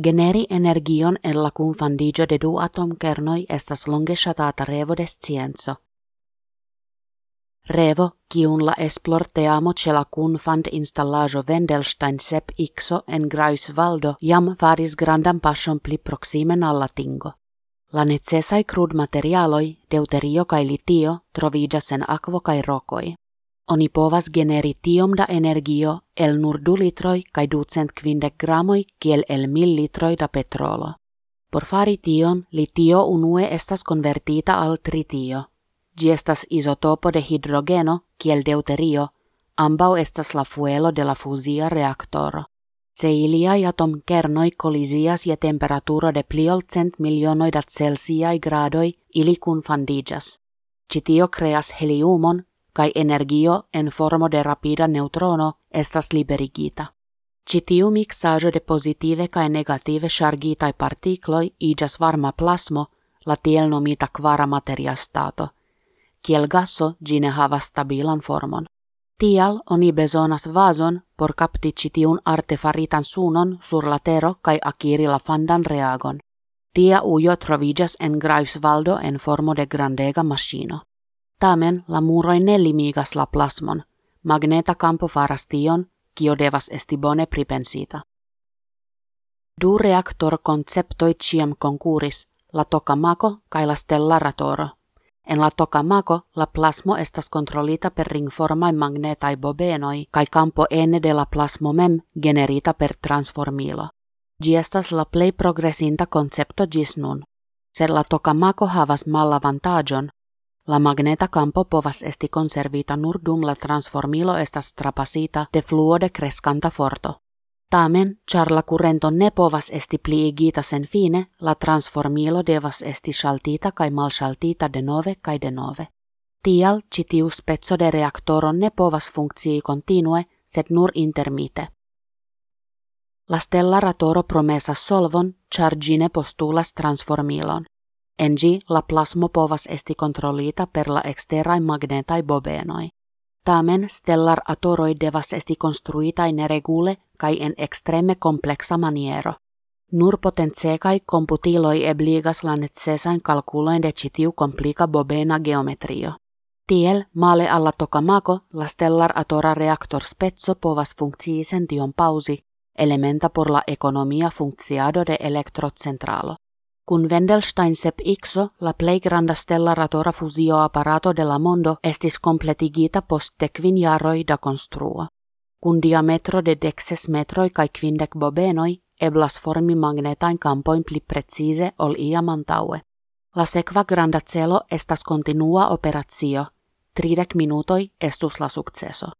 Generi energion en la confandigio de du atomkernoi estas longe ŝatata revo de scienco. Revo, kiun la esplorteamo ĉe la kunfand installaĵo Wendelstein sep Ixo en Greifswaldo jam faris grandan paŝon pli proximen al la tingo. La necesaj krudmaterialoj, deuterio kaj litio, troviĝas en akvo kaj rokoj. Oni povas generi tiom da energio el nur du litroi kai ducent kvindek gramoi kiel el mil litroi da petrolo. Por fari tion, litio unue estas convertita al tritio. Gi estas isotopo de hidrogeno, kiel deuterio, ambau estas la fuelo de la fusia reaktoro. Se iliai atom kernoi kolisias je temperaturo de pliol cent milionoi da celsiai gradoi, ili kun fandigas. Citio creas heliumon, kai energio en formo de rapida neutrono estas liberigita. Citiu mixajo de positive kai negative chargitai partikloi igas varma plasmo, la tiel nomita kvara materia stato. Kiel gasso gine havas stabilan formon. Tial oni bezonas vason por kapti citiun artefaritan sunon sur la tero kai akiri la fandan reagon. Tia ujo trovigas en Greifswaldo en formo de grandega maschino. Tamen la muroi ne limigas la plasmon, magneta campo faras tion, kio devas esti bone pripensita. Du reaktor conceptoi ciam concurris, la tokamako kai la stellaratoro. En la tokamako la plasmo estas kontrolita per ringformai magnetai bobenoi kai campo ene de la plasmo mem generita per transformilo. Gi estas la play progresinta concepto gis nun. Se la tokamako havas malavantagion, La magneta campo povas esti conservita nur dum la transformilo estas trapasita de fluo de forto. Tamen, char la currento ne povas esti pliigita sen fine, la transformilo devas esti shaltita kai de nove kai de nove. Tial, citiu spezzo de reaktoro ne povas funkcii continue, sed nur intermite. La stella ratoro promesas solvon, char gine postulas transformilon. En la plasmo povas esti kontrolita per la exterai magnetai bobenoi. Tamen stellar atoroi devas esti konstruitai neregule kai en extreme complexa maniero. Nur potencekai komputiloi ebligas la necesain kalkuloin de citiu komplika bobena geometrio. Tiel, male alla tokamako, la stellar atora reaktor spezzo povas funkciisen tion pausi, elementa por la economia funkciado de elektrocentralo. Kun Wendelstein sep ixo, la plei granda stellaratora fusio apparato de la mondo estis completigita post decvin jaroi da construo. Kun diametro de dexes metroi kai quindec bobenoi, eblas formi magnetain campoin pli precise ol ia mantaue. La sekva granda celo estas continua operatio. Tridec minutoi estus la successo.